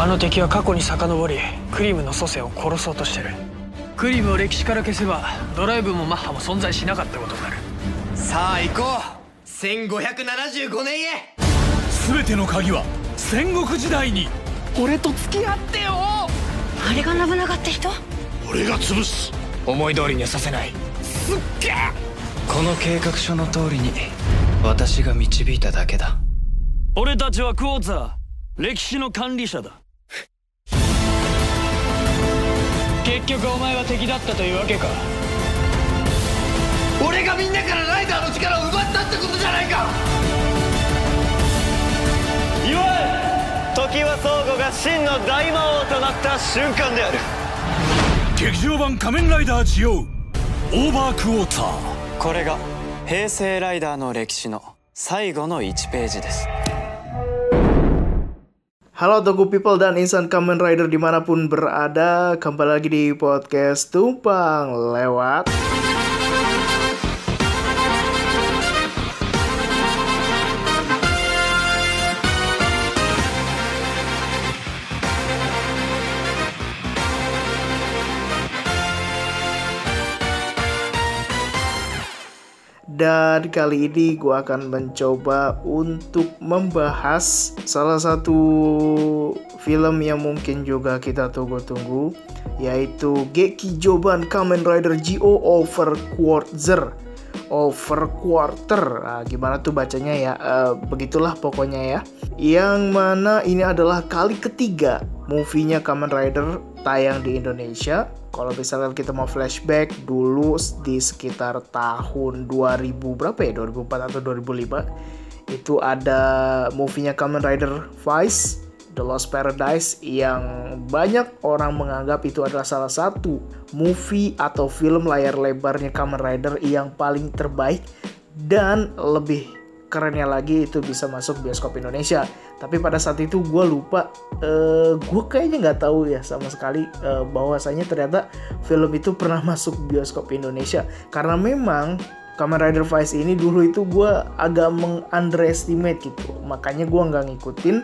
あの敵は過去に遡りクリムの祖先を殺そうとしてる。クリムを歴史から消せばドライブもマッハも存在しなかったことになる。さあ行こう。1575年へ。全ての鍵は戦国時代に。俺と付き合ってよ。あれが信長って人？俺が潰す。思い通りにはさせない。すっげえ。この計画書の通りに私が導いただけだ。俺たちはクォーツァー歴史の管理者だ結局お前は敵だったというわけか。俺がみんなからライダーの力を奪ったってことじゃないか。祝え時は相互が真の大魔王となった瞬間である。劇場版仮面ライダージオウオーバークォーター。これが平成ライダーの歴史の最後の1ページです Halo Toku People dan insan Kamen Rider di mana pun berada Kembali lagi di podcast Tumpang Lewat Dan kali ini gue akan mencoba untuk membahas salah satu film yang mungkin juga kita tunggu-tunggu yaitu Geki Joban Kamen Rider Go Over Quarter Over Quarter nah, gimana tuh bacanya ya? Uh, begitulah pokoknya ya. Yang mana ini adalah kali ketiga movie-nya Kamen Rider tayang di Indonesia. Kalau misalnya kita mau flashback dulu di sekitar tahun 2000 berapa ya? 2004 atau 2005 itu ada movie-nya Kamen Rider Vice The Lost Paradise yang banyak orang menganggap itu adalah salah satu movie atau film layar lebarnya Kamen Rider yang paling terbaik dan lebih kerennya lagi itu bisa masuk bioskop Indonesia. Tapi pada saat itu gue lupa uh, gue kayaknya nggak tahu ya sama sekali uh, bahwasanya ternyata film itu pernah masuk bioskop Indonesia. Karena memang Kamen Rider Vice ini dulu itu gue agak meng-underestimate gitu. Makanya gue nggak ngikutin.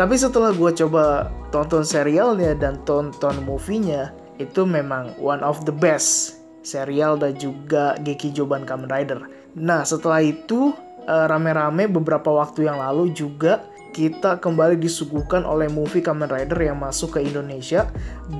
Tapi setelah gue coba tonton serialnya dan tonton movie-nya itu memang one of the best serial dan juga Geki Joban Kamen Rider. Nah setelah itu rame-rame beberapa waktu yang lalu juga kita kembali disuguhkan oleh movie Kamen Rider yang masuk ke Indonesia.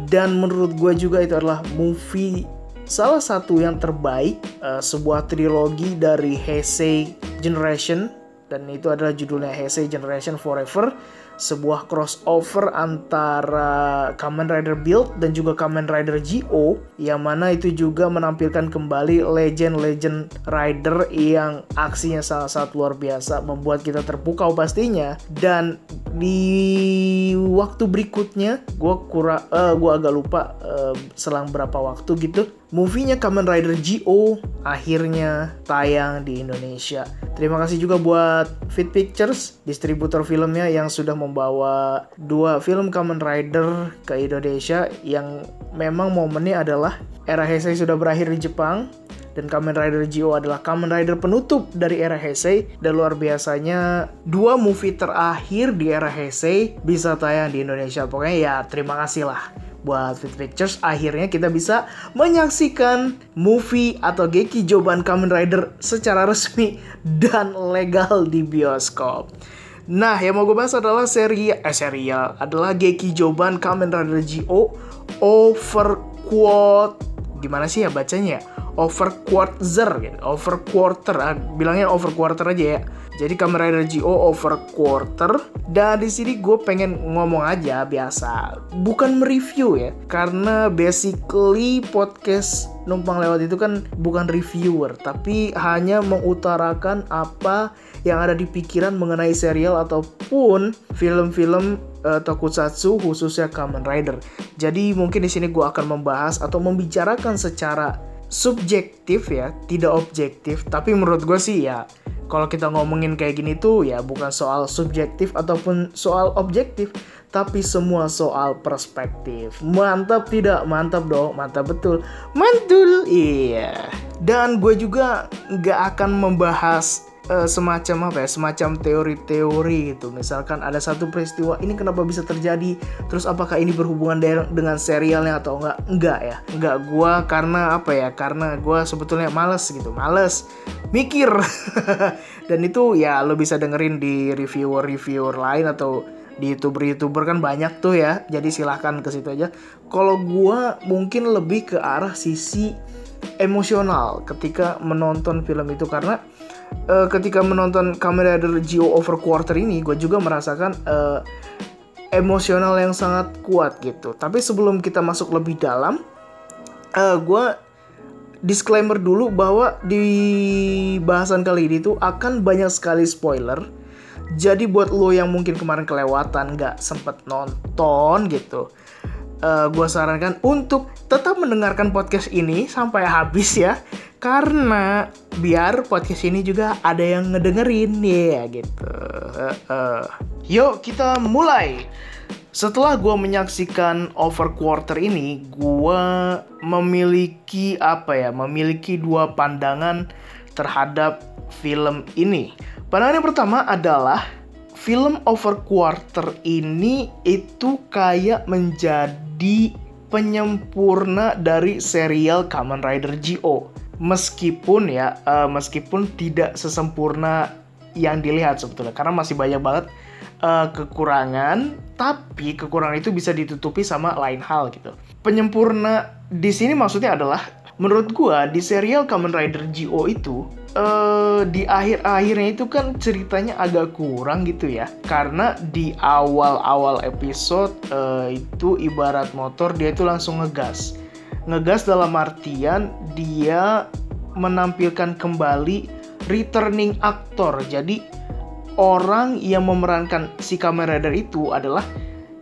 Dan menurut gue juga itu adalah movie salah satu yang terbaik uh, sebuah trilogi dari Heisei Generation. Dan itu adalah judulnya Heisei Generation Forever sebuah crossover antara Kamen Rider Build dan juga Kamen Rider GO yang mana itu juga menampilkan kembali legend-legend rider yang aksinya sangat-sangat luar biasa membuat kita terpukau pastinya. Dan di waktu berikutnya gue kurang uh, gue agak lupa uh, selang berapa waktu gitu movie-nya Kamen Rider GO akhirnya tayang di Indonesia. Terima kasih juga buat Fit Pictures, distributor filmnya yang sudah membawa dua film Kamen Rider ke Indonesia yang memang momennya adalah era Heisei sudah berakhir di Jepang dan Kamen Rider GO adalah Kamen Rider penutup dari era Heisei dan luar biasanya dua movie terakhir di era Heisei bisa tayang di Indonesia pokoknya ya terima kasih lah buat Fit Pictures akhirnya kita bisa menyaksikan movie atau Geki Joban Kamen Rider secara resmi dan legal di bioskop. Nah, yang mau gue bahas adalah seri eh serial adalah Geki Joban Kamen Rider GO Overquote gimana sih ya bacanya? Over quarter gitu, over quarter, ah, bilangnya over quarter aja ya. Jadi Kamen Rider GO over quarter dan di sini gue pengen ngomong aja biasa, bukan mereview ya, karena basically podcast numpang lewat itu kan bukan reviewer, tapi hanya mengutarakan apa yang ada di pikiran mengenai serial ataupun film-film uh, tokusatsu khususnya Kamen Rider. Jadi mungkin di sini gue akan membahas atau membicarakan secara subjektif ya, tidak objektif. Tapi menurut gue sih ya, kalau kita ngomongin kayak gini tuh ya bukan soal subjektif ataupun soal objektif, tapi semua soal perspektif. Mantap tidak? Mantap dong, mantap betul. Mantul, iya. Dan gue juga nggak akan membahas eh, semacam apa ya semacam teori-teori gitu. Misalkan ada satu peristiwa ini kenapa bisa terjadi? Terus apakah ini berhubungan de- dengan serialnya atau enggak? Enggak ya. Enggak gua karena apa ya karena gua sebetulnya males gitu males mikir. Dan itu ya lo bisa dengerin di reviewer-reviewer lain atau di youtuber-youtuber kan banyak tuh ya. Jadi silahkan ke situ aja. Kalau gua mungkin lebih ke arah sisi emosional ketika menonton film itu karena eh, ketika menonton Kamen Rider Geo Over Quarter ini gue juga merasakan eh, emosional yang sangat kuat gitu. Tapi sebelum kita masuk lebih dalam eh gue disclaimer dulu bahwa di bahasan kali ini tuh akan banyak sekali spoiler. Jadi buat lo yang mungkin kemarin kelewatan nggak sempet nonton gitu gue sarankan untuk tetap mendengarkan podcast ini sampai habis ya. Karena biar podcast ini juga ada yang ngedengerin ya gitu. Eh, eh. yuk kita mulai. Setelah gue menyaksikan over quarter ini gue memiliki apa ya memiliki dua pandangan terhadap film ini. Pandangan yang pertama adalah film over quarter ini itu kayak menjadi penyempurna dari serial Kamen Rider Geo. Meskipun ya, eh, meskipun tidak sesempurna yang dilihat sebetulnya, karena masih banyak banget eh, kekurangan, tapi kekurangan itu bisa ditutupi sama lain hal gitu. Penyempurna di sini maksudnya adalah, menurut gua di serial Kamen Rider Geo itu eh di akhir-akhirnya itu kan ceritanya agak kurang gitu ya. Karena di awal-awal episode eh, itu ibarat motor dia itu langsung ngegas. Ngegas dalam artian dia menampilkan kembali returning aktor jadi orang yang memerankan si Kamen Rider itu adalah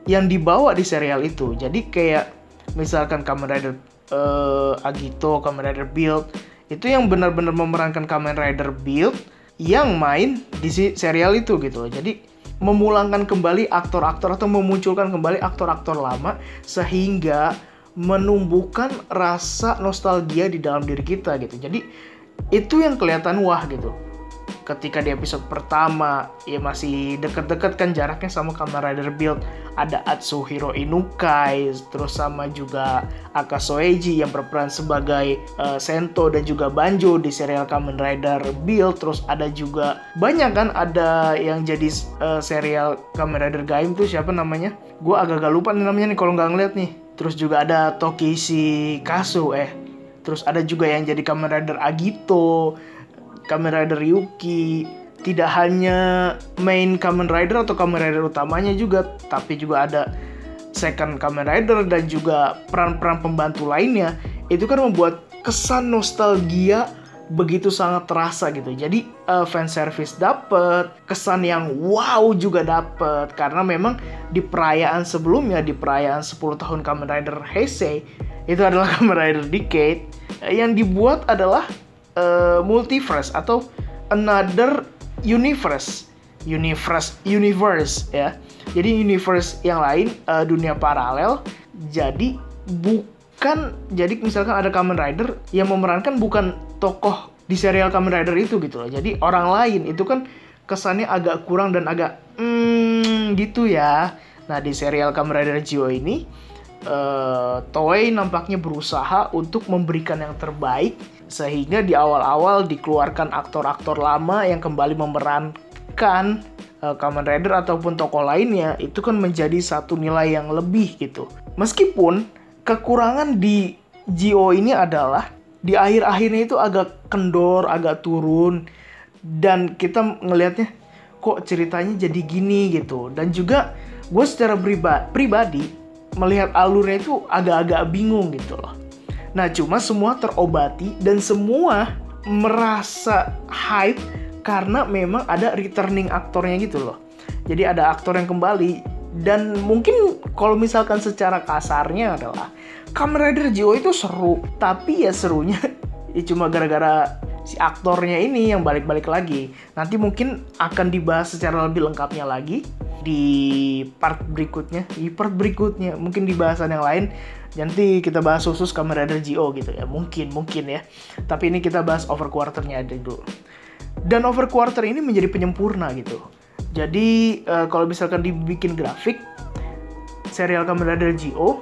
yang dibawa di serial itu. Jadi kayak misalkan Kamen Rider eh, Agito Kamen Rider Build itu yang benar-benar memerankan Kamen Rider Build yang main di serial itu gitu loh. Jadi memulangkan kembali aktor-aktor atau memunculkan kembali aktor-aktor lama sehingga menumbuhkan rasa nostalgia di dalam diri kita gitu. Jadi itu yang kelihatan wah gitu. Ketika di episode pertama ya masih deket-deket kan jaraknya sama Kamen Rider Build. Ada Atsuhiro Inukai terus sama juga Akasoeji yang berperan sebagai uh, Sento dan juga Banjo di serial Kamen Rider Build. Terus ada juga banyak kan ada yang jadi uh, serial Kamen Rider Gaim tuh siapa namanya? Gue agak-agak lupa nih namanya nih kalau nggak ngeliat nih. Terus juga ada Tokishi Kasu eh. Terus ada juga yang jadi Kamen Rider Agito Kamen Rider Yuki tidak hanya main Kamen Rider atau Kamen Rider utamanya juga, tapi juga ada second Kamen Rider dan juga peran-peran pembantu lainnya. Itu kan membuat kesan nostalgia begitu sangat terasa gitu. Jadi uh, fan service dapet, kesan yang wow juga dapet karena memang di perayaan sebelumnya di perayaan 10 tahun Kamen Rider Heisei itu adalah Kamen Rider Decade yang dibuat adalah uh, multiverse atau another universe. Universe universe ya. Jadi universe yang lain uh, dunia paralel jadi bukan jadi misalkan ada Kamen Rider yang memerankan bukan tokoh di serial Kamen Rider itu gitu loh. Jadi orang lain itu kan kesannya agak kurang dan agak hmm gitu ya. Nah di serial Kamen Rider Geo ini uh, Toei nampaknya berusaha untuk memberikan yang terbaik sehingga di awal-awal dikeluarkan aktor-aktor lama yang kembali memerankan uh, Kamen Rider ataupun tokoh lainnya itu kan menjadi satu nilai yang lebih gitu. Meskipun kekurangan di Gio ini adalah di akhir-akhirnya itu agak kendor, agak turun dan kita ngelihatnya kok ceritanya jadi gini gitu. Dan juga gue secara pribadi melihat alurnya itu agak-agak bingung gitu loh. Nah, cuma semua terobati dan semua merasa hype karena memang ada returning aktornya gitu loh. Jadi ada aktor yang kembali dan mungkin kalau misalkan secara kasarnya adalah Kamen Rider Geo itu seru, tapi ya serunya ya cuma gara-gara si aktornya ini yang balik-balik lagi. Nanti mungkin akan dibahas secara lebih lengkapnya lagi di part berikutnya, di part berikutnya, mungkin di bahasan yang lain nanti kita bahas khusus Kamen Rider Geo gitu ya. Mungkin mungkin ya. Tapi ini kita bahas over quarternya aja dulu. Dan Overquarter ini menjadi penyempurna gitu. Jadi eh, kalau misalkan dibikin grafik, serial Kamen Rider Geo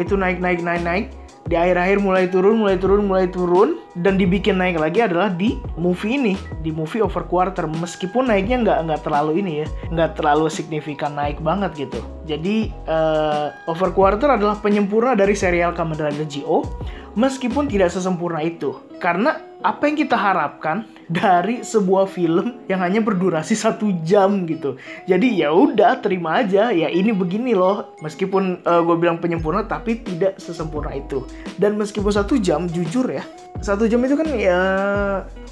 itu naik naik naik naik di akhir-akhir mulai turun mulai turun mulai turun dan dibikin naik lagi adalah di movie ini di movie over quarter. Meskipun naiknya nggak nggak terlalu ini ya nggak terlalu signifikan naik banget gitu. Jadi uh, over quarter adalah penyempurna dari serial Kamen Rider Geo meskipun tidak sesempurna itu. Karena apa yang kita harapkan dari sebuah film yang hanya berdurasi satu jam gitu. Jadi ya udah terima aja ya ini begini loh. Meskipun uh, gue bilang penyempurna tapi tidak sesempurna itu. Dan meskipun satu jam jujur ya satu jam itu kan ya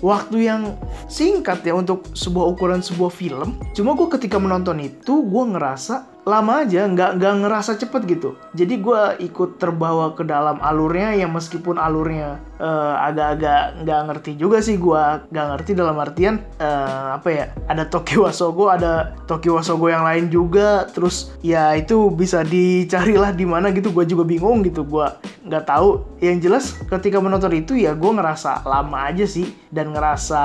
waktu yang singkat ya untuk sebuah ukuran sebuah film. Cuma gue ketika menonton itu gue ngerasa lama aja nggak nggak ngerasa cepet gitu. Jadi gue ikut terbawa ke dalam alurnya yang meskipun alurnya uh, agak-agak nggak ngerti juga sih gue nggak ngerti dalam artian uh, apa ya ada Tokyo Wasogo ada Tokyo Wasogo yang lain juga. Terus ya itu bisa dicarilah di mana gitu gue juga bingung gitu. Gue nggak tahu. Yang jelas ketika menonton itu ya gue ngerasa lama aja sih dan ngerasa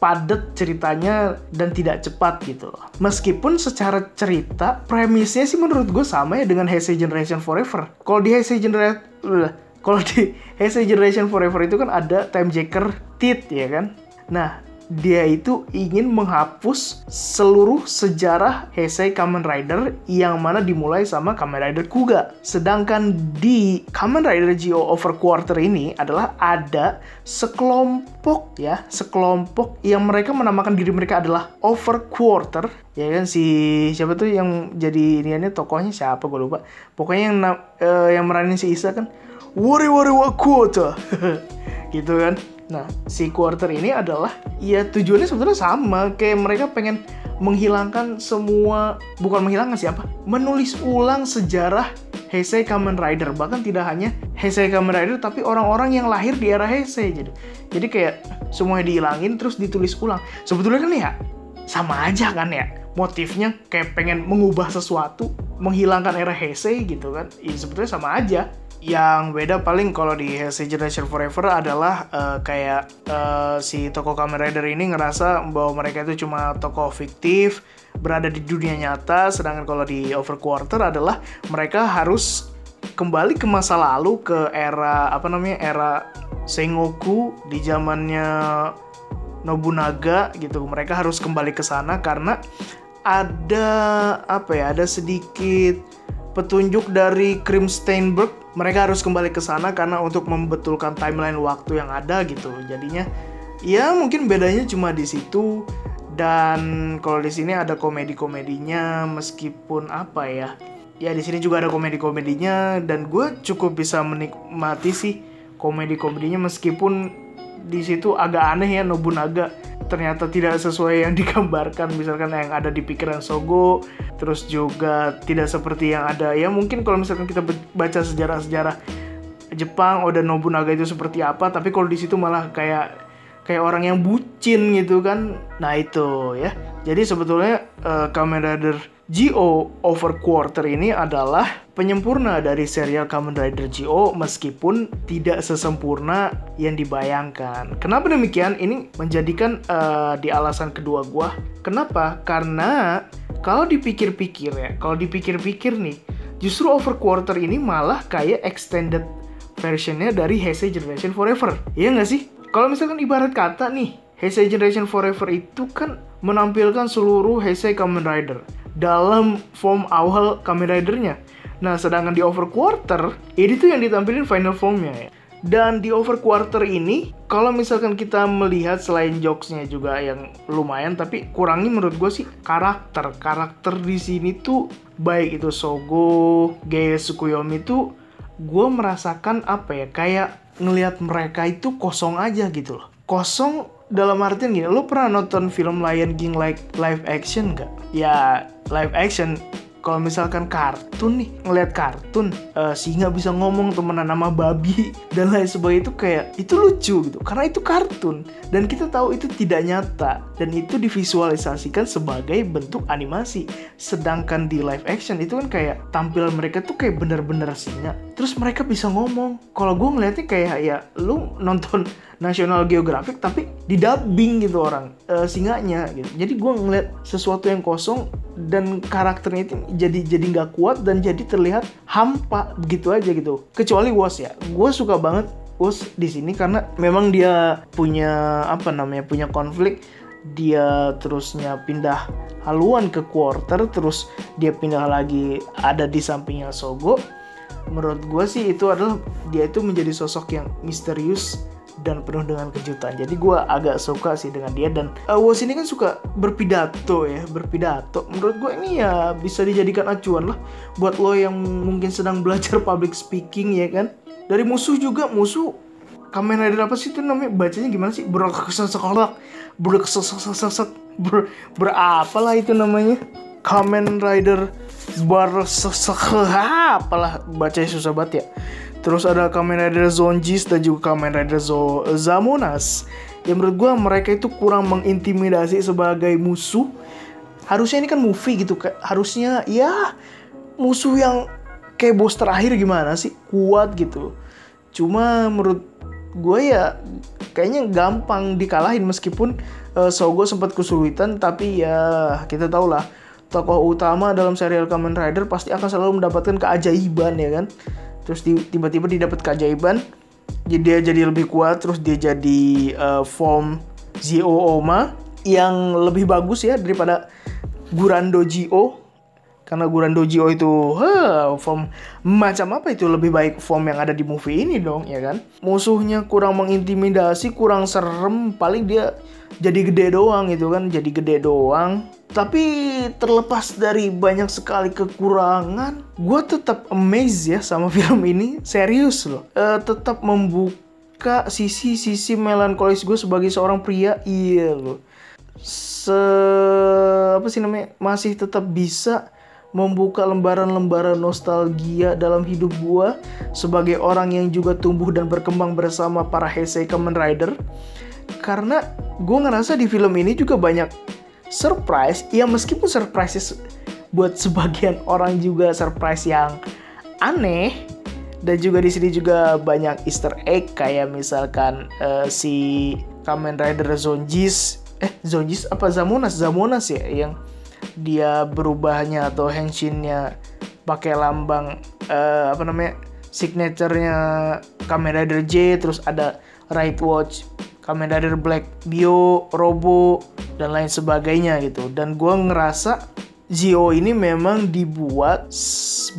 padat ceritanya dan tidak cepat gitu loh meskipun secara cerita premisnya sih menurut gue sama ya dengan Heisei Generation Forever. Kalau di Heisei Generation kalau di Heisei Generation Forever itu kan ada time jacker Tit ya kan. Nah, dia itu ingin menghapus seluruh sejarah Heisei Kamen Rider yang mana dimulai sama Kamen Rider Kuga. Sedangkan di Kamen Rider Geo Over Quarter ini adalah ada sekelompok ya, sekelompok yang mereka menamakan diri mereka adalah Over Quarter. Ya kan si siapa tuh yang jadi ini tokohnya siapa gue lupa. Pokoknya yang uh, yang meranin si Isa kan Wari Wari Wa Quarter. gitu kan. Nah, si quarter ini adalah ya tujuannya sebetulnya sama. Kayak mereka pengen menghilangkan semua bukan menghilangkan siapa menulis ulang sejarah Heisei Kamen Rider. Bahkan tidak hanya Heisei Kamen Rider tapi orang-orang yang lahir di era Heisei. Jadi jadi kayak semuanya dihilangin terus ditulis ulang. Sebetulnya kan ya sama aja kan ya. Motifnya kayak pengen mengubah sesuatu menghilangkan era Heisei gitu kan. Ya sebetulnya sama aja yang beda paling kalau di Heisei Generation Forever adalah uh, kayak uh, si toko Kamen Rider ini ngerasa bahwa mereka itu cuma toko fiktif berada di dunia nyata sedangkan kalau di Overquarter adalah mereka harus kembali ke masa lalu ke era apa namanya era Sengoku di zamannya Nobunaga gitu. Mereka harus kembali ke sana karena ada apa ya ada sedikit petunjuk dari Krim Steinberg mereka harus kembali ke sana karena untuk membetulkan timeline waktu yang ada gitu. Jadinya ya mungkin bedanya cuma di situ. Dan kalau di sini ada komedi-komedinya meskipun apa ya ya di sini juga ada komedi-komedinya. Dan gue cukup bisa menikmati sih komedi-komedinya meskipun di situ agak aneh ya Nobunaga ternyata tidak sesuai yang digambarkan. Misalkan yang ada di pikiran Sogo terus juga tidak seperti yang ada. Ya mungkin kalau misalkan kita baca sejarah-sejarah Jepang Oda Nobunaga itu seperti apa tapi kalau di situ malah kayak kayak orang yang bucin gitu kan. Nah itu ya. Jadi sebetulnya uh, Kamen Rider Geo Over Quarter ini adalah penyempurna dari serial Kamen Rider Geo meskipun tidak sesempurna yang dibayangkan. Kenapa demikian? Ini menjadikan uh, di alasan kedua gua. Kenapa? Karena kalau dipikir-pikir ya, kalau dipikir-pikir nih, justru Over Quarter ini malah kayak extended versionnya dari Heisei Generation Forever. Iya nggak sih? Kalau misalkan ibarat kata nih, Heisei Generation Forever itu kan menampilkan seluruh Heisei Kamen Rider dalam form awal Kamen Ridernya. Nah, sedangkan di Over Quarter, ini tuh yang ditampilin final formnya ya. Dan di Over Quarter ini, kalau misalkan kita melihat selain jokesnya juga yang lumayan, tapi kurangnya menurut gue sih karakter. Karakter di sini tuh baik itu Sogo, Gaya Sukuyomi tuh gue merasakan apa ya, kayak ngelihat mereka itu kosong aja gitu loh. Kosong dalam artian gini, lo pernah nonton film Lion King like live action gak? Ya live action. Kalau misalkan kartun nih ngelihat kartun uh, singa bisa ngomong temenan nama babi dan lain sebagainya itu kayak itu lucu gitu. Karena itu kartun. Dan kita tahu itu tidak nyata. Dan itu divisualisasikan sebagai bentuk animasi. Sedangkan di live action itu kan kayak tampil mereka tuh kayak bener-bener singa terus mereka bisa ngomong. Kalau gue ngeliatnya kayak ya lu nonton National Geographic tapi di dubbing gitu orang e, singanya gitu. Jadi gue ngeliat sesuatu yang kosong dan karakternya itu jadi jadi nggak kuat dan jadi terlihat hampa begitu aja gitu. Kecuali Was ya. Gue suka banget Was di sini karena memang dia punya apa namanya punya konflik. Dia terusnya pindah haluan ke quarter terus dia pindah lagi ada di sampingnya Sogo. Menurut gue sih itu adalah dia itu menjadi sosok yang misterius dan penuh dengan kejutan. Jadi gue agak suka sih dengan dia dan uh, Was ini kan suka berpidato ya, berpidato. Menurut gue ini ya bisa dijadikan acuan lah buat lo yang mungkin sedang belajar public speaking ya kan. Dari musuh juga musuh Kamen Rider apa sih itu namanya bacanya gimana sih berkesesekolak berkeseseseset ber berapalah itu namanya Kamen Rider bersesek apalah bacanya susah banget ya terus ada Kamen Rider Zonjis dan juga Kamen Rider Zo Zamonas. Yang menurut gue mereka itu kurang mengintimidasi sebagai musuh. Harusnya ini kan movie gitu harusnya ya musuh yang kayak bos terakhir gimana sih? Kuat gitu cuma menurut gue ya kayaknya gampang dikalahin meskipun uh, Sogo sempat kesulitan. Tapi ya kita tau lah tokoh utama dalam serial Kamen Rider pasti akan selalu mendapatkan keajaiban ya kan terus tiba-tiba didapat keajaiban. Jadi dia jadi lebih kuat terus dia jadi uh, form Zio Oma yang lebih bagus ya daripada Gurando Gio karena Guran Dojo itu huh, form macam apa itu? Lebih baik form yang ada di movie ini dong ya kan? Musuhnya kurang mengintimidasi kurang serem paling dia jadi gede doang itu kan? Jadi gede doang tapi terlepas dari banyak sekali kekurangan gue tetap amazed ya sama film ini. Serius loh. Uh, tetap membuka sisi-sisi melankolis gue sebagai seorang pria. Iya loh. Se apa sih namanya? Masih tetap bisa membuka lembaran-lembaran nostalgia dalam hidup gua sebagai orang yang juga tumbuh dan berkembang bersama para Heisei Kamen Rider. Karena gue ngerasa di film ini juga banyak surprise, ya meskipun surprise buat sebagian orang juga surprise yang aneh dan juga di sini juga banyak Easter egg kayak misalkan uh, si Kamen Rider Zonjis eh Zonjis apa Zamonas? Zamonas ya yang dia berubahnya atau henshinnya pakai lambang uh, apa namanya signaturenya Kamen Rider J terus ada Right Watch Kamen Rider Black Bio Robo dan lain sebagainya gitu. Dan gue ngerasa Zio ini memang dibuat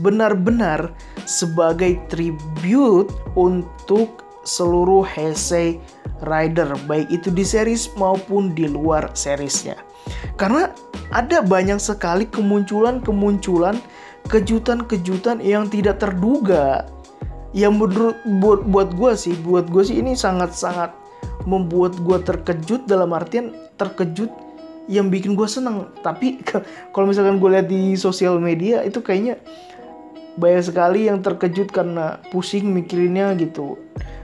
benar-benar sebagai tribute untuk seluruh Heisei Rider baik itu di series maupun di luar seriesnya. Karena ada banyak sekali kemunculan-kemunculan kejutan-kejutan yang tidak terduga. Yang menurut buat buat gue sih buat gue sih ini sangat-sangat membuat gue terkejut dalam artian terkejut yang bikin gue seneng. Tapi kalau misalkan gue lihat di sosial media itu kayaknya banyak sekali yang terkejut karena pusing mikirinnya gitu.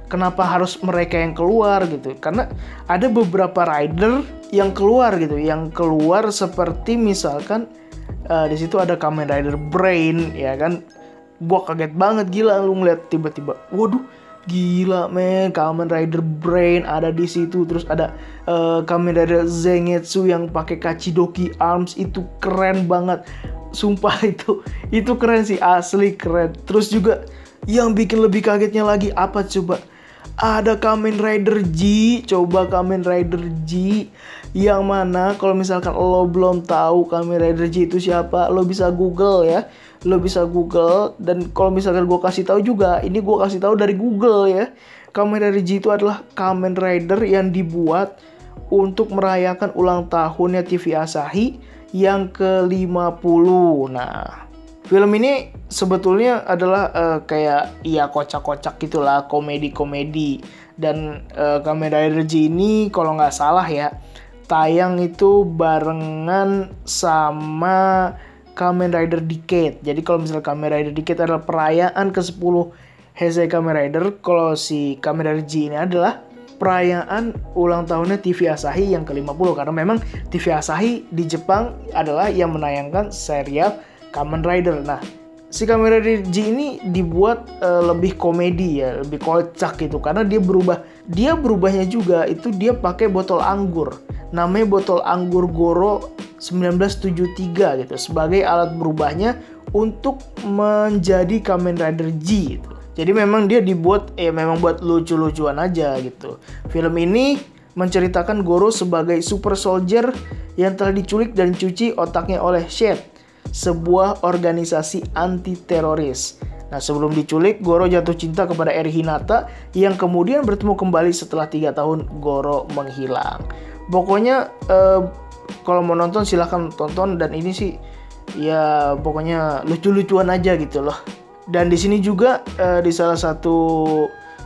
Kenapa harus mereka yang keluar gitu? Karena ada beberapa rider yang keluar gitu yang keluar seperti misalkan uh, di situ ada Kamen Rider Brain ya kan? Gua kaget banget gila lu ngeliat tiba-tiba. Waduh gila men. Kamen Rider Brain ada di situ. Terus ada uh, Kamen Rider Zengetsu yang pakai Kachidoki Arms. Itu keren banget. Sumpah itu itu keren sih. Asli keren. Terus juga yang bikin lebih kagetnya lagi apa coba? Ada Kamen Rider G. Coba Kamen Rider G. Yang mana kalau misalkan lo belum tahu Kamen Rider G itu siapa lo bisa google ya lo bisa google dan kalau misalkan gue kasih tahu juga ini gue kasih tahu dari google ya. Kamen Rider G itu adalah Kamen Rider yang dibuat untuk merayakan ulang tahunnya TV Asahi yang ke-50 nah film ini sebetulnya adalah uh, kayak ya kocak-kocak gitulah komedi-komedi. Dan uh, Kamen Rider G ini kalau nggak salah ya tayang itu barengan sama Kamen Rider Decade. Jadi kalau misalnya Kamen Rider Decade adalah perayaan ke-10 Heisei Kamen Rider, kalau si Kamen Rider G ini adalah perayaan ulang tahunnya TV Asahi yang ke-50 karena memang TV Asahi di Jepang adalah yang menayangkan serial Kamen Rider. Nah, si Kamen Rider G ini dibuat eh, lebih komedi ya, lebih kocak gitu karena dia berubah. Dia berubahnya juga itu dia pakai botol anggur. Namanya botol anggur Goro 1973 gitu sebagai alat berubahnya untuk menjadi Kamen Rider G gitu. Jadi memang dia dibuat ya memang buat lucu-lucuan aja gitu. Film ini menceritakan Goro sebagai super soldier yang telah diculik dan cuci otaknya oleh Shed, sebuah organisasi anti teroris. Nah sebelum diculik, Goro jatuh cinta kepada Eri Hinata yang kemudian bertemu kembali setelah tiga tahun Goro menghilang. Pokoknya eh, kalau mau nonton silahkan tonton dan ini sih ya pokoknya lucu-lucuan aja gitu loh. Dan di sini juga eh, di salah satu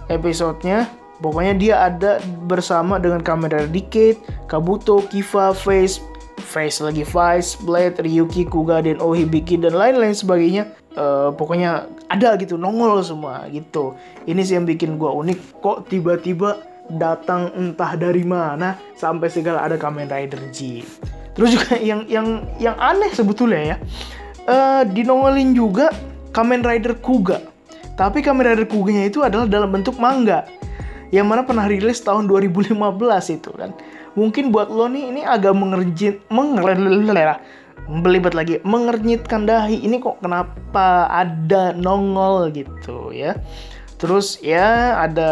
episodenya pokoknya dia ada bersama dengan kamera Decade, Kabuto, Kiva, Face, Face lagi Vice, Blade, Ryuki, Kuga, dan Ohibiki dan lain-lain sebagainya. Uh, pokoknya ada gitu nongol semua gitu. Ini sih yang bikin gua unik kok tiba-tiba datang entah dari mana sampai segala ada Kamen Rider G. Terus juga yang yang yang aneh sebetulnya ya. Uh, dinongolin juga Kamen Rider Kuga. Tapi Kamen Rider Kuganya itu adalah dalam bentuk manga yang mana pernah rilis tahun 2015 itu kan. Mungkin buat lo nih ini agak mengerjit mengerjit belibet lagi mengernyitkan dahi ini kok kenapa ada nongol gitu ya. Terus ya ada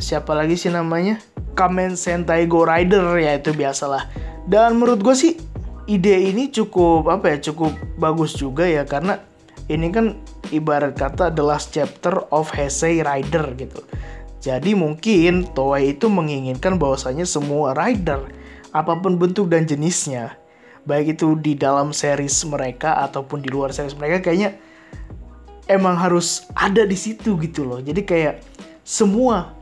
siapa lagi sih namanya? Kamen Sentai Go Rider ya itu biasalah. Dan menurut gue sih ide ini cukup apa ya cukup bagus juga ya karena ini kan ibarat kata the last chapter of Heisei Rider gitu. Jadi mungkin Toei itu menginginkan bahwasanya semua rider, apa pun bentuk dan jenisnya, baik itu di dalam series mereka ataupun di luar series mereka kayaknya emang harus ada di situ gitu loh. Jadi kayak semua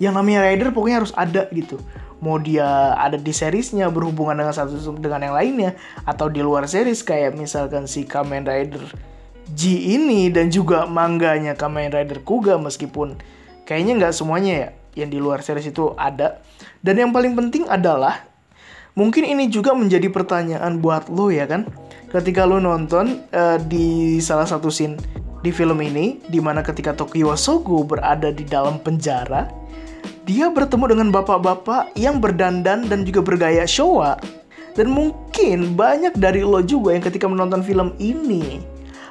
yang namanya rider pokoknya harus ada gitu. Mau dia ada di seriesnya berhubungan dengan satu dengan yang lainnya atau di luar series kayak misalkan si Kamen Rider G ini dan juga mangganya Kamen Rider Kuga meskipun kayaknya nggak semuanya ya yang di luar series itu ada. Dan yang paling penting adalah mungkin ini juga menjadi pertanyaan buat lo ya kan. Ketika lo nonton uh, di salah satu scene di film ini, di mana ketika Tokyo Sogo berada di dalam penjara, dia bertemu dengan bapak-bapak yang berdandan dan juga bergaya Showa. Dan mungkin banyak dari lo juga yang ketika menonton film ini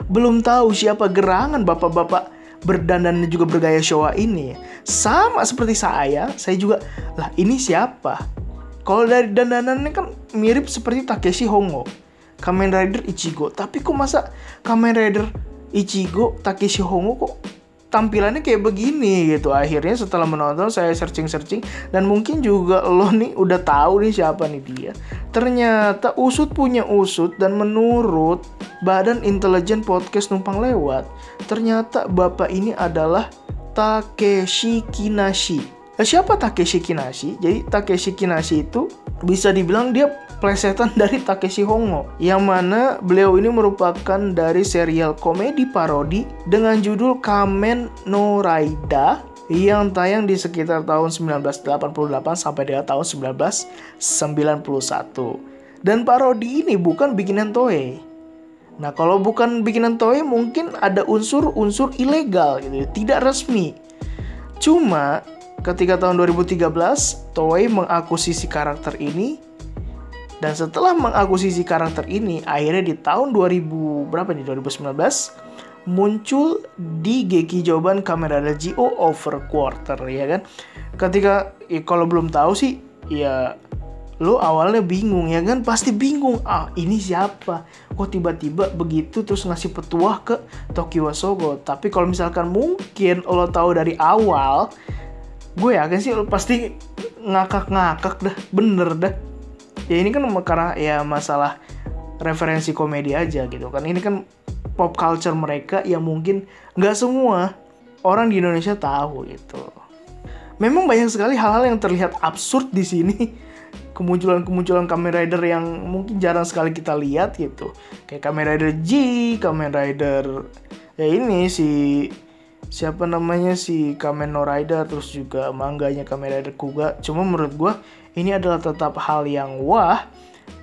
belum tahu siapa gerangan bapak-bapak berdandan dan juga bergaya Showa ini. Sama seperti saya saya juga lah ini siapa? Kalau dari dandanannya kan mirip seperti Takeshi Hongo Kamen Rider Ichigo. Tapi kok masa Kamen Rider Ichigo Takeshi Hongo kok tampilannya kayak begini gitu. Akhirnya setelah menonton saya searching searching dan mungkin juga lo nih udah tahu nih siapa nih dia. Ternyata usut punya usut dan menurut Badan Intelijen Podcast Numpang Lewat ternyata bapak ini adalah Takeshi Kinashi. Nah, siapa Takeshi Kinashi? Jadi Takeshi Kinashi itu bisa dibilang dia plesetan dari Takeshi Hongo yang mana beliau ini merupakan dari serial komedi parodi dengan judul Kamen no Raida yang tayang di sekitar tahun 1988 sampai dengan tahun 1991. Dan parodi ini bukan bikinan Toei. Nah, kalau bukan bikinan Toei mungkin ada unsur-unsur ilegal gitu, tidak resmi. Cuma ketika tahun 2013 Toei mengakuisisi karakter ini dan setelah mengakuisisi karakter ini, akhirnya di tahun 2000 berapa nih 2019 muncul di Geki Jawaban Kamera GO Over Quarter ya kan. Ketika ya, kalau belum tahu sih ya lo awalnya bingung ya kan? Pasti bingung ah ini siapa? Kok tiba-tiba begitu terus ngasih petuah ke Tokyo Sogo? Tapi kalau misalkan mungkin lo tahu dari awal gue yakin sih lo pasti ngakak-ngakak dah bener dah ya ini kan karena ya masalah referensi komedi aja gitu kan. Ini kan pop culture mereka yang mungkin nggak semua orang di Indonesia tahu gitu. Memang banyak sekali hal-hal yang terlihat absurd di sini. Kemunculan-kemunculan Kamen Rider yang mungkin jarang sekali kita lihat gitu. Kayak Kamen Rider G, Kamen Rider ya ini si siapa namanya si Kamen no Rider terus juga mangganya Kamen Rider Kuga. Cuma menurut gue ini adalah tetap hal yang wah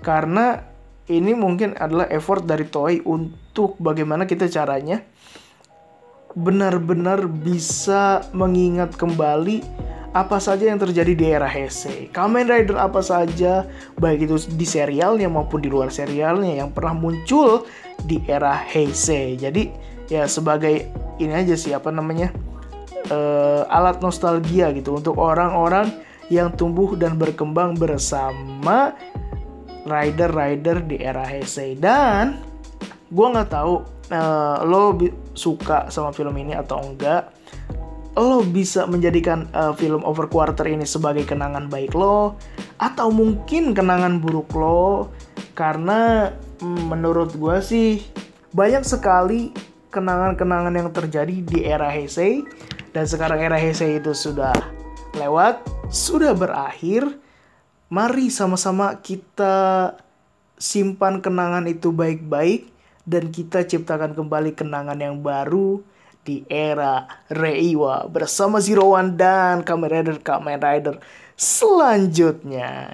karena ini mungkin adalah effort dari Toei untuk bagaimana kita caranya benar-benar bisa mengingat kembali apa saja yang terjadi di era Heisei. Kamen Rider apa saja, baik itu di serialnya maupun di luar serialnya yang pernah muncul di era Heisei. Jadi ya sebagai ini aja sih apa namanya uh, alat nostalgia gitu untuk orang-orang yang tumbuh dan berkembang bersama rider-rider di era Heisei. Dan gue nggak tahu uh, lo suka sama film ini atau enggak lo bisa menjadikan uh, film over quarter ini sebagai kenangan baik lo atau mungkin kenangan buruk lo. Karena mm, menurut gue sih banyak sekali kenangan-kenangan yang terjadi di era Heisei. Dan sekarang era Heisei itu sudah lewat sudah berakhir. Mari sama-sama kita simpan kenangan itu baik-baik dan kita ciptakan kembali kenangan yang baru di era Reiwa bersama Zero One dan Kamen Rider Kamen Rider selanjutnya.